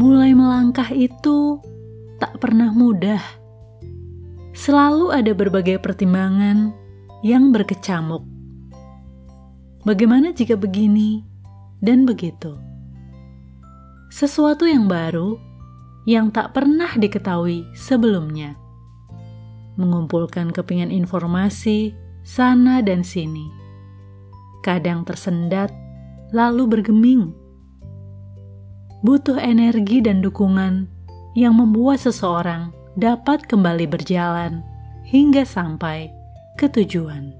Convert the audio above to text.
Mulai melangkah itu tak pernah mudah. Selalu ada berbagai pertimbangan yang berkecamuk. Bagaimana jika begini dan begitu? Sesuatu yang baru yang tak pernah diketahui sebelumnya. Mengumpulkan kepingan informasi sana dan sini. Kadang tersendat, lalu bergeming butuh energi dan dukungan yang membuat seseorang dapat kembali berjalan hingga sampai ke tujuan.